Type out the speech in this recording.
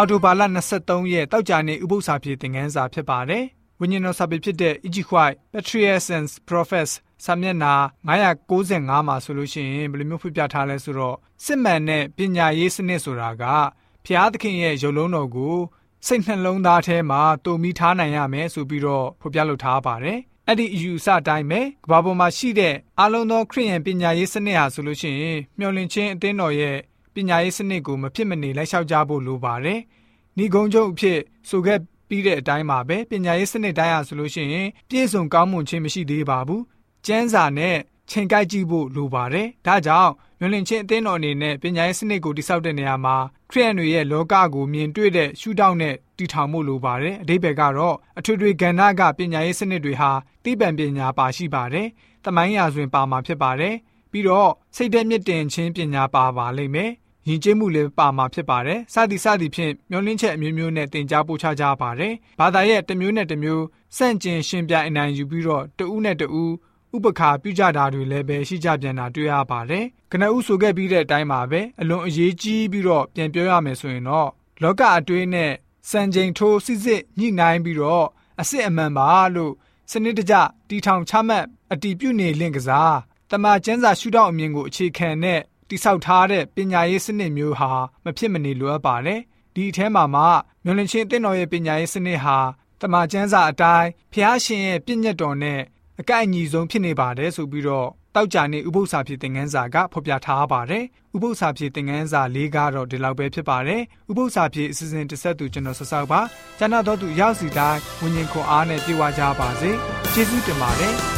အော်တိုဘာလ23ရက်တောက်ကြနေဥပုသ္စာပြေသင်ခန်းစာဖြစ်ပါတယ်။ဝိညာဉ်တော်စာပေဖြစ်တဲ့ Ijikwai Patriarchs and Prophets စာမျက်နှာ995မှာဆိုလို့ရှိရင်ဘယ်လိုမျိုးဖွပြထားလဲဆိုတော့စစ်မှန်တဲ့ပညာရေးစနစ်ဆိုတာကဖျားသခင်ရဲ့ရုပ်လုံးတော်ကိုစိတ်နှလုံးသားထဲမှာတုံမိထားနိုင်ရမယ်ဆိုပြီးတော့ဖော်ပြလိုထားပါတယ်။အဲ့ဒီအယူအဆအတိုင်းပဲကဘာပေါ်မှာရှိတဲ့အလုံးသောခရိယန်ပညာရေးစနစ်ဟာဆိုလို့ရှိရင်မျော်လင့်ခြင်းအသင်းတော်ရဲ့ ပညာရေးစနစ်ကိုမဖြစ်မနေလိုက်လျှောက်ကြဖို့လိုပါတယ်။ဤကုန်းချုပ်အဖြစ်ဆိုခဲ့ပြီးတဲ့အတိုင်းပါပဲပညာရေးစနစ်တိုင်းဟာဆိုလို့ရှိရင်ပြည့်စုံကောင်းမွန်ခြင်းမရှိသေးပါဘူး။ကျန်းစာနဲ့ချိန်ကိုက်ကြည့်ဖို့လိုပါတယ်။ဒါကြောင့်မျော်လင့်ခြင်းအသင်းတော်အနေနဲ့ပညာရေးစနစ်ကိုတိစောက်တဲ့နေရာမှာခရိယန်တွေရဲ့လောကကိုမြင်တွေ့တဲ့ရှုထောင့်နဲ့တည်ထောင်မှုလိုပါတယ်။အဓိပ္ပာယ်ကတော့အထွေထွေကဏ္ဍကပညာရေးစနစ်တွေဟာသိပ္ပံပညာပါရှိပါတယ်။တမိုင်းရာဇဝင်ပါမှာဖြစ်ပါတယ်။ပြီးတော့စိတ်သက်မြင့်တင်ခြင်းပညာပါပါလိမ့်မယ်။ ယဉ်ကျေးမှုလည်းပါမှာဖြစ်ပါတယ်။စသည်စသည်ဖြင့်မျောလင်းချက်အမျိုးမျိုးနဲ့တင် जा ပို့ချကြပါတယ်။ဘာသာရဲ့တစ်မျိုးနဲ့တစ်မျိုးစန့်ကျင်ရှင်ပြအနိုင်ယူပြီးတော့တဦးနဲ့တဦးဥပခါပြုကြတာတွေလည်းပဲရှိကြပြန်တာတွေ့ရပါတယ်။ကနဦးဆိုခဲ့ပြီးတဲ့အတိုင်းပါပဲအလွန်အရေးကြီးပြီးတော့ပြန်ပြောရမယ်ဆိုရင်တော့လောကအတွေးနဲ့စံချိန်ထိုးစစ်စစ်ညှိနှိုင်းပြီးတော့အစ်စ်အမှန်ပါလို့စနစ်တကျတီထောင်ချမှတ်အတီးပြုနေလင့်ကစားတမန်ကျန်းစာရှုထောင့်အမြင်ကိုအခြေခံတဲ့ တိဆောက်ထားတဲ့ပညာရေးစနစ်မျိုးဟာမဖြစ်မနေလိုအပ်ပါတယ်ဒီအထဲမှာမှမျောလင့်ချင်းအသင်းတော်ရဲ့ပညာရေးစနစ်ဟာတမန်ကျန်းစာအတိုင်းဖျားရှင်ရဲ့ပြည့်ညတ်တော်နဲ့အကန့်အညီဆုံးဖြစ်နေပါတယ်ဆိုပြီးတော့တောက်ကြနေဥပု္ပ္ပစာဖြစ်သင်ခန်းစာကဖော်ပြထားပါတယ်။ဥပု္ပ္ပစာဖြစ်သင်ခန်းစာ၄ကတော့ဒီလောက်ပဲဖြစ်ပါတယ်။ဥပု္ပ္ပစာဖြစ်အစီအစဉ်တစ်ဆက်သူကျွန်တော်ဆဆောက်ပါ။ကျန်တော့သူရောက်စီတိုင်းဝิญဉ်ခွန်အားနဲ့ပြေဝကြပါစေ။ကျေးဇူးတင်ပါတယ်။